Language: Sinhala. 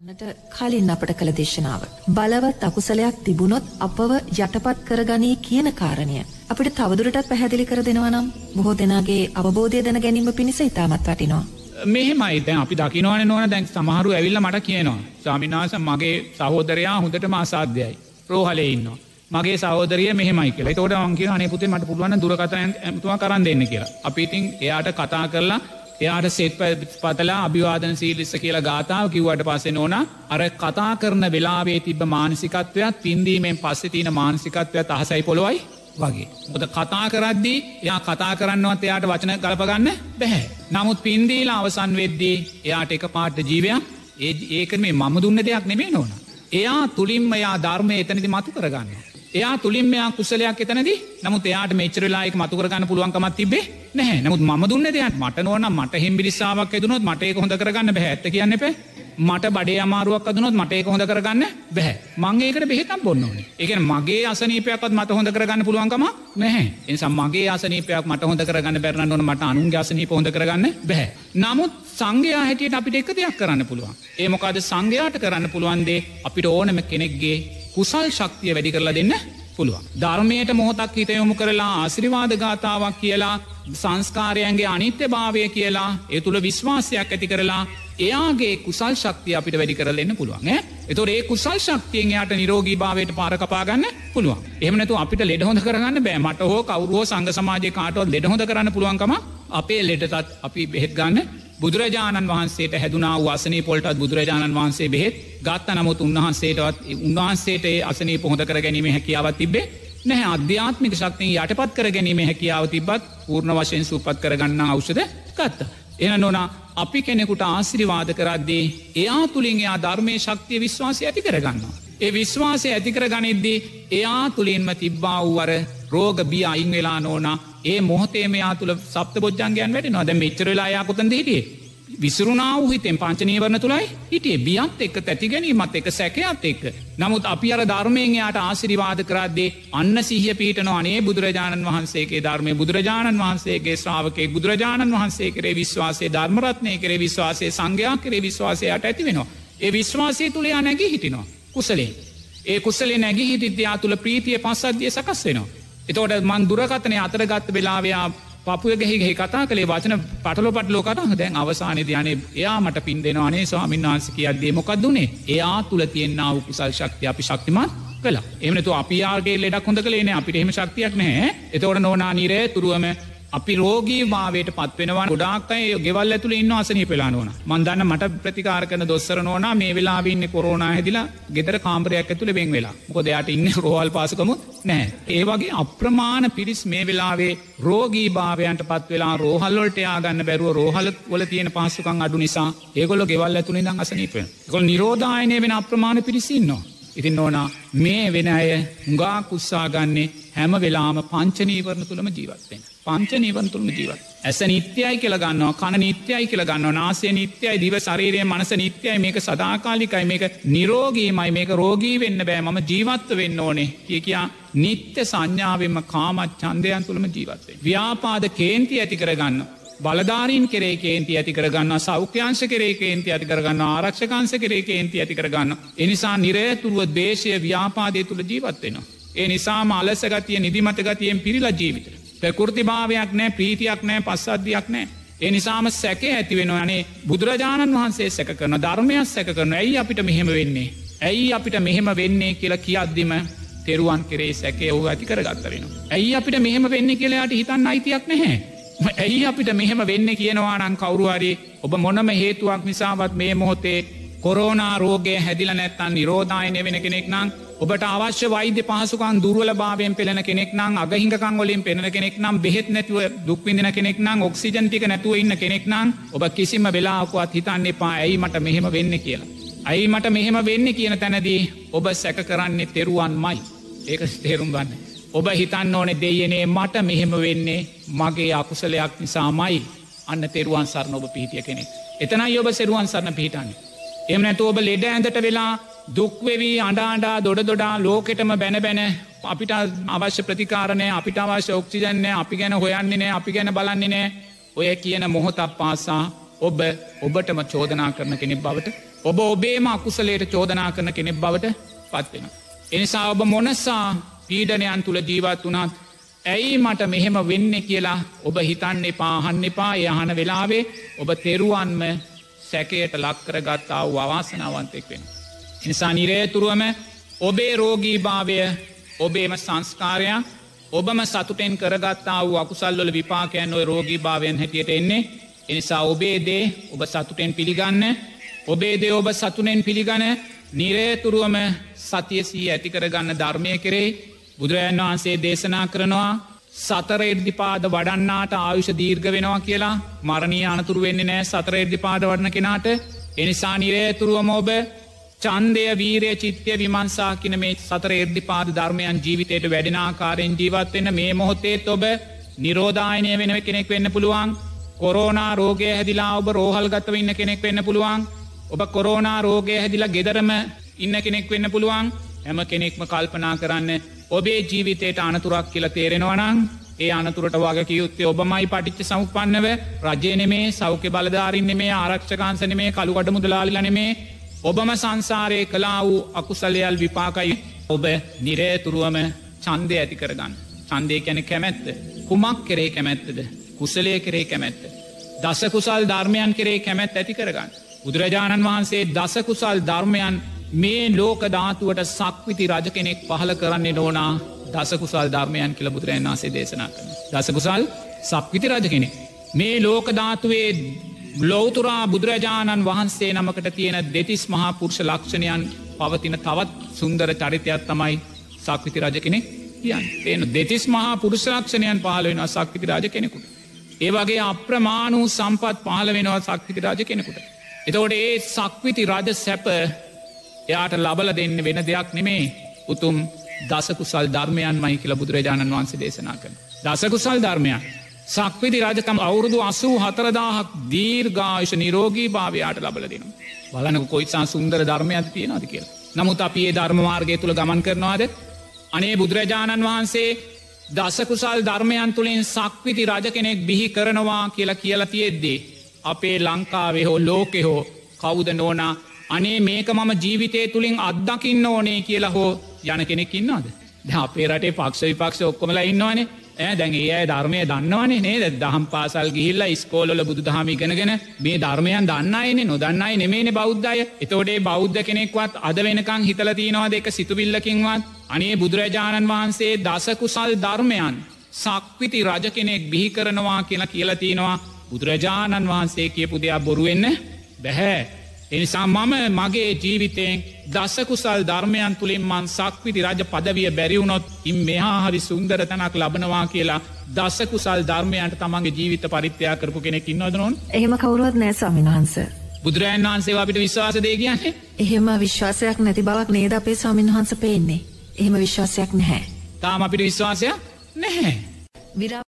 නට කලින් අපට කළ දේශනාව. බලවත් අකුසලයක් තිබුණොත් අපව යටපත් කරගනී කියන කාරණය. අපිට තවදුරටත් පැහැදිලි කර දෙනවා නම් බොහෝ දෙනාගේ අවබෝධය දැන ගැනීම පිණිස ඉතාමත් වටිනවා. මෙහෙමයි දැන් අපි දකිනවන නොන දැන් සමහරු ඇවිල්ල මට කියනවා. ස්වාමිනාස මගේ සහෝදරයා හොඳට මාසාධ්‍යයයි. රෝහලේ ඉන්නවා. මගේ සෞදරිය මෙහමයි කියලා තෝට අන්ගේ අනේ පුතේ මට පුළුවන් දුරකතයන් ඇතුවා කරන්න දෙන්න කියලා. අපිඉතින් එයාට කතා කරලා එයාට සෙත් පතලා අභිවාදන සීලිස්ස කියලා ගාථාව කිව්වට පස්සේ ඕන අර කතා කරන වෙලාවේ තිබ මානසිකත්වයක් පින්දීමෙන් පස්සෙ තියන මානසිකත්වයක් අහසයි පොළොවයි වගේ. මොද කතා කරද්දී එයා කතා කරන්නවත් එයාට වචන ගලපගන්න බැහැ. නමුත් පින්දීලා අවසන් වෙද්දී එයාට එක පාට ජීවයක් ඒ ඒක මේ මම දුන්න දෙයක් නෙමේ නොන. එයා තුළින්ම එයා ධර්මය එතනති මතු කරගන්න. එයා තුළින් මෙයා කුසලයක් එතනද? නමුත් එයාට මෙචරලායික මතුකරගන්න පුළුවන්කමත් තිබේ නැහැ. නමුත් ම දුන්න දෙයක්. මට නොන මට හිම්බිරිස්සාාවක් ඇදුනොත් මට ඒක හොඳ කරගන්න බැහැත්ත කියන්න එප. මට බඩේ අමාරුවක් අදනොත් මට ඒක හොඳ කරගන්න බැහැ මංගේකට බෙහෙතම් බොන්න ඕනේ. එක මගේ අසනීපයක්ත් මට හොඳ කරගන්න පුළුවන්කම නැහැ. එනිසා මගේ අසනීපයක් මට හොඳ කරගන්න බැරන්න ඕන මට අනුන් අසනීප හොඳ කරගන්න බැහැ නමුත් සංඝයා හැටියට අපිට එක දෙයක් කරන්න පුළුවන්. ඒමොකාද සංඝයාට කරන්න පුළුවන්දේ අපිට ඕනම කෙනෙක්ගේ කුසල් ශක්තිය වැඩි කරලා දෙන්න පුළුවන්. ධර්මයට මොහොතක් හිත යොමු කරලා ආසිරිවාද ගාථාවක් කියලා සංස්කාරයන්ගේ අනිත්‍ය භාවය කියලා ඒ තුළ විශ්වාසයක් ඇති කරලා එයාගේ කුසල් ශක්තිය අපිට වැඩි කරලන්න පුළුවන් එතො ඒ කුසල් ශක්තියෙන් යට නිරෝගී භාවයට පාරකපාගන්න පුළුවන්. එමනතු අපිට ලෙඩ හොඳ කරන්න බෑ. මට හෝ කවරුවෝ සංග සමාජය කාටවත් ලෙඩ හොඳ කරන්න පුළුවන්කම අපේ ලෙඩතත් අපි බෙහෙත් ගන්න බුදුරජාණන් වහන්සේට හැදුනා වසනී පොල්ටත් බුදුරජාණන් වහන්සේ බෙහෙත් ගත්ත නමුත් උන්වහන්සේටවත් උන්වහන්සේට අසනී පොහොඳ කර ගැනීම හැකියාවත් තිබේ නැහැ අධ්‍යාත්මික ශක්තිය යටපත් කර ගැනීම හැකියාව තිබත් පූර්ණ වශයෙන් සූපත් කරගන්න අවෂද ගත්ත. එන නොනා අපි කෙනෙකුට ආසිරිවාද කරද්දී එයා තුළින් එයා ධර්මය ශක්තිය විශ්වාසය ඇති කරගන්නවා. ඒ විශ්වාසය ඇතිකර ගනිද්දී එයා තුළින්ම තිබ්බා වූවර රෝග බිය අයින් වෙලා නෝනා ඒ මොහතේ මෙයා තුළ සප්ත බොජ්ජන්ගයන් වැට නොද මෙච්චරලායා කොතන් හිටියේ විසරුණාව හිතෙන් පංචනීවරණ තුළයි හිටිය බියත් එක්ක තැති ගැනීමත් එක සැකයත් එක්ක. නමුත් අපි අර ධර්මයෙන් යායට ආසිරිවාද කරද්දේ අන්න සිහිය පීටන අනේ බුදුරජාණන් වහන්සේගේ ධර්මය බුදුරජාණන් වහන්සේගේ ශ්‍රාවකේ බුදුරජාණන් වහන්සේ කරේ විශ්වාසේ ධර්මරත්නය කරේ විශ්වාසේ සංඝයා කරේ විශ්වාසයට ඇති වෙනවා. ඒ විශ්වාසය තුළයා නැගී හිටිනවා. කුසලේ. ඒ කුසලේ නැගී හිටිද්‍යා තුළ ප්‍රීතිය පස්සද්ධිය සකස් වෙනවා. එතෝට මන් දුරකතනය අතරගත්ත වෙලාවයා පපුයගෙහි කතා කළේ වචන පටල පටලෝ කතා. දැන් අවසානය යනේ එයාමට පින් දෙෙනවානේ ස්වාමින් වහන්ස කියද්දේ මොකක් දුනේ එයා තුළ තියෙන්න්නාව කුසල් ශක්තිය අපි ශක්තිමත් කළ. එමනතු අපියාගේ ලෙඩක් හොඳ කලේන අපිට එහෙම ශක්තියක් නෑ. එතවට නොනා නිරේ තුරුවම අපි රෝගී භාවයට පත්වෙනවා ගොඩාක්කය ගෙවල් ඇතුළ ඉන්න අසනී පෙලා නොන. මන්දන්න මට ප්‍රතිකාර කන දොස්සර නෝන මේ වෙලාවෙන්න කොරෝණ හැදිලා ගෙදර කාම්රයක් ඇතුළ වෙන් වෙලා. මොකොදයාට ඉන්න රෝහල් පාසකමු නෑ ඒ වගේ අප්‍රමාණ පිරිස් මේ වෙලාවේ රෝගී භාවයන්ට පත් වෙලා රෝහල්ලොට යාගන්න බැරුව රෝහල වල තියෙන පාසුකන් අඩු නිසා ඒගොල ගෙවල් ඇතුළේ දං අසනීප ගොල් නිරෝධායනය වෙන අප්‍රමාණ පිරිසින්නවා ඉතින් ඕනා මේ වෙන අය හුඟා කුස්සා ගන්නේ හැම වෙලාම පංචනීවරණ තුළම ජීවත්වෙන. පංච නීවන් තුළම ජීවත්. ඇස නිත්‍යයි කියලගන්නවා කන නිත්‍යයි කියලගන්න නාසය නිත්‍යයි දිව ශරීරය මනස නිත්‍යයි මේක සදාකාලිකයි මේක නිරෝගීමයි මේක රෝගී වෙන්න බෑ මම ජීවත්ව වෙන්න ඕනේ කිය කියා නිත්‍ය සංඥාවෙන්ම කාමත් චන්දයන් තුළම ජීවත්වේ. ව්‍යාපාද කේන්ති ඇති කරගන්න. බලධාරීන් කරේ කේන්ති ඇති කරගන්න සෞඛ්‍යංශ කරේ කේන්ති ඇති කරගන්න ආරක්ෂකංශ කරේ කේන්ති ඇති කරගන්න. එනිසා නිරේතුරුව දේශය ව්‍යාපාදය තුළ ජීවත්වෙනවා. ඒ නිසාම අලසගතිය නිදිමත ගතියෙන් පිරිලා ජීවිත. ප්‍රකෘතිභාවයක් නෑ ප්‍රීතියක් නෑ පස්සද්ධයක් නෑ. ඒ නිසාම සැක ඇතිවෙන අනේ බුදුරජාණන් වහන්සේ සැක කරන ධර්මයක් සැක කරන ඇයි අපිට මෙහෙම වෙන්නේ. ඇයි අපිට මෙහෙම වෙන්නේ කියලා කියද්දිම තෙරුවන් කරේ සැකේ ඔහු ඇති කරගත්තරෙන. ඇයි අපිට මෙහෙම වෙන්න කියලාට හිතන්න අයිතියක් නැහැ. ඇයි අපිට මෙහෙම වෙන්න කියනවානං කවරුහරි ඔබ මොනම හේතුවක් නිසාවත් මේ මොහොතේ කොරෝනා රෝගය හැදිල නැත්තන් නිරෝධායනය වෙන කෙනෙක් නං ඔබට අවශ්‍ය වෛද්‍ය පහසුකන් දුර්වල භාවයෙන් පෙළෙන කෙනෙක් නම් අගහිංකං වලින් පෙනෙන කෙනෙක් නම් බෙහෙත් නැතුව දුක්විඳන කෙනෙක් නම් ඔක්සිජන්ටික නැතුව ඉන්න කෙනෙක් නම් ඔබ කිසිම වෙලාකුවත් හිතන්න එපා ඇයි මට මෙහෙම වෙන්න කියලා. ඇයි මට මෙහෙම වෙන්න කියන තැනදී ඔබ සැක කරන්නේ තෙරුවන් මයි ඒක තේරුම් ගන්න. ඔබ හිතන්න ඕනෙ දෙයනේ මට මෙහෙම වෙන්නේ මගේ අකුසලයක් නිසාමයි අන්න තෙරුවන් සරණ ඔබ පිහිටිය කෙනෙක්. එතනයි ඔබ සෙරුවන් සරණ පිහිටන්නේ. එම නැතු ඔබ ලෙඩ ඇඳට වෙලා දුක්වෙවී අඩාඩා දොඩ දොඩා ලෝකෙටම බැන බැන අපිට අවශ්‍ය ප්‍රතිකාරණය අපිට අවශ්‍ය ඔක්සිජන්නේ අපි ගැන හොයන්නේ නෑ අපි ගැන බලන්නේ නෑ ඔය කියන මොහොතක් පාසා ඔබ ඔබටම චෝදනා කරන කෙනෙක් බවට ඔබ ඔබේම අකුසලයට චෝදනා කරන කෙනෙක් බවට පත්වෙන. එනිසා ඔබ මොනසා පීඩනයන් තුළ ජීවත් වනාත් ඇයි මට මෙහෙම වෙන්න කියලා ඔබ හිතන්න එපා අහන්න එපා යහන වෙලාවේ ඔබ තෙරුවන්ම සැකයට ලක්කර ගත්තා වූ අවාසනාවන්තෙක් වෙන. නිසා නිරේතුරුවම ඔබේ රෝගීභාවය ඔබේම සංස්කාරයක් ඔබම සතුටෙන් කරගත්තා වූ අකුසල්වල විපාකයන් ඔය රෝගී භාවයන් හැටියට එන්නේ එනිසා ඔබේ දේ ඔබ සතුටෙන් පිළිගන්න ඔබේ දේ ඔබ සතුනෙන් පිළිගන නිරේතුරුවම සතියසී ඇතිකරගන්න ධර්මය කෙරෙයි බුදුරජන් වහන්සේ දේශනා කරනවා සතර එර්දිපාද වඩන්නාට ආයුෂ දීර්ග වෙනවා කියලා මරණී අනතුරු වෙන්නේ නෑ සතර එර්දිපාද වඩන කෙනාට. එනිසා නිරේතුරුවම ඔබ චන්දය වීරය චිත්‍යය විමන්සා කියන මේ සතර එර්දිපාද ධර්මයන් ජීවිතයට වැඩෙනාකාරයෙන් ජීවත්වෙන්න මේ මොහොත්තේත් ඔබ නිරෝධායනය වෙනව කෙනෙක් වෙන්න පුළුවන්. කොරෝනා රෝගය හැදිලා ඔබ රෝහල් ගතව ඉන්න කෙනෙක් වෙන්න පුළුවන්. ඔබ කොරෝනා රෝගය හැදිලා ගෙදරම ඉන්න කෙනෙක් වෙන්න පුළුවන්. හැම කෙනෙක්ම කල්පනා කරන්න ඔබේ ජීවිතයට අනතුරක් කියල තේරෙනවනං ඒ අනතුරට වගේ යුත්තේ ඔබමයි පටිච්ච සමුපන්නව රජයනෙමේ සෞඛ්‍ය බලධාරින්න මේ ආරක්ෂකාන්සන මේ කළුකට මුදලාලිලනෙමේ ඔබම සංසාරය කලා වූ අකුසලයල් විපාකයි ඔබ නිරේතුරුවම චන්දය ඇති කරගන්න. චන්දය කැන කැමැත්ත. කුමක් කරේ කැමැත්තද. කුසලය කරේ කැමැත්ත. දසකුසල් ධර්මයන් කරේ කැමැත් ඇති කරගන්න. බුදුරජාණන් වහන්සේ දසකුසල් ධර්මයන් මේ ලෝක ධාතුවට සක්විති රජ කෙනෙක් පහල කරන්නේ නෝනා දසකුසල් ධර්මයන් කියල බුදුරන් වන්සේ දේශනා කරන. දසකුසල් සක්විති රජ කෙනෙක්. මේ ලෝක ධාතුවේ ලෝතුරා බුදුරජාණන් වහන්සේ නමකට තියෙන දෙතිස් මහා පුරුෂ ලක්ෂණයන් පවතින තවත් සුන්දර චරිතයක් තමයි සක්විති රජ කෙනෙක් කියන් එන දෙතිස් මහා පුරුෂලක්ෂණයන් පහල වෙනවා සක්විති රාජ කෙනෙකුට. ඒවගේ අප්‍රමාණූ සම්පත් පහල වෙනවා සක්විති රාජ කෙනෙකුට. එතවට ඒ සක්විති රජ සැප එයාට ලබල දෙන්න වෙන දෙයක් නෙමේ උතුම් දසකුසල් ධර්මයන් මයි කියල බුදුරජාණන් වහන්සේ දේශනා කන. දසකුසල් ධර්මයන්. සක්විති රජකම් අවුරුදු අසූ හතරදාහක් දීර්ඝායුෂ නිරෝගී භාවයාට ලබල දෙනවා. බලනක කොයිසා සුන්දර ධර්මයක් තියෙනද කියල. නමුත් අපි ඒ ධර්මමාර්ගය තුළ ගමන් කරනවාද. අනේ බුදුරජාණන් වහන්සේ දසකුසල් ධර්මයන් තුළින් සක්විති රජ කෙනෙක් බිහි කරනවා කියලා කියලා තියෙද්දේ. අපේ ලංකාවේ හෝ ලෝකෙ හෝ කවුද නෝනා අනේ මේක මම ජීවිතය තුළින් අත්දකින්න ඕනේ කියලා හෝ යන කෙනෙක්කින්නවාද. ද අපේ රටේ පක්ෂ විපක්ෂ ඔක්කොමලා ඉන්නවානේ. ඇ දැන් ඒ අය ධර්මය දන්නවනේ නේද? දහම් පාසල් ගිහිල්ල ස්කෝලොල බුදු දහම ඉගෙනගෙන මේ ධර්මයන් දන්නයිනේ නොදන්නයි නෙමේන බෞද්ධය එතෝඩේ බෞද්ධ කෙනෙක්වත් අද වෙනකං හිතල තියෙනවාද එක සිතුවිල්ලකින්වත්? අනේ බුදුරජාණන් වහන්සේ දසකුසල් ධර්මයන් සක්විති රජ කෙනෙක් බිහි කරනවා කියලා කියලතිනවා බුදුරජාණන් වහන්සේ කියපු දෙයක් බොරුවෙන්න බැහැ. එනිසා මම මගේ ජීවිතයෙන් දසකුසල් ධර්මයන් තුළින් මන් සක්විති රජ පදවිය බැරිවුණොත් ඉම් මෙහා හරි සුන්දර තැනක් ලබනවා කියලා දසකුසල් ධර්මයන්ට තමන්ගේ ජීවිත පරිත්‍යයා කරපු කෙනෙක් ඉන්නවදනොන් එහෙම කවුරුවත් නෑ ස්වාමින්වහන්ස. බුදුරජන් වහන්සේ අපිට විශ්වාසදේ කියන්නේ එහෙම විශ්වාසයක් නැති බවක් නේද අපේ ස්වාමින් වහන්ස පේන්නේ. එහෙම විශ්වාසයක් නැහැ. තාම අපිට විශ්වාසයක් නැහැ. විරා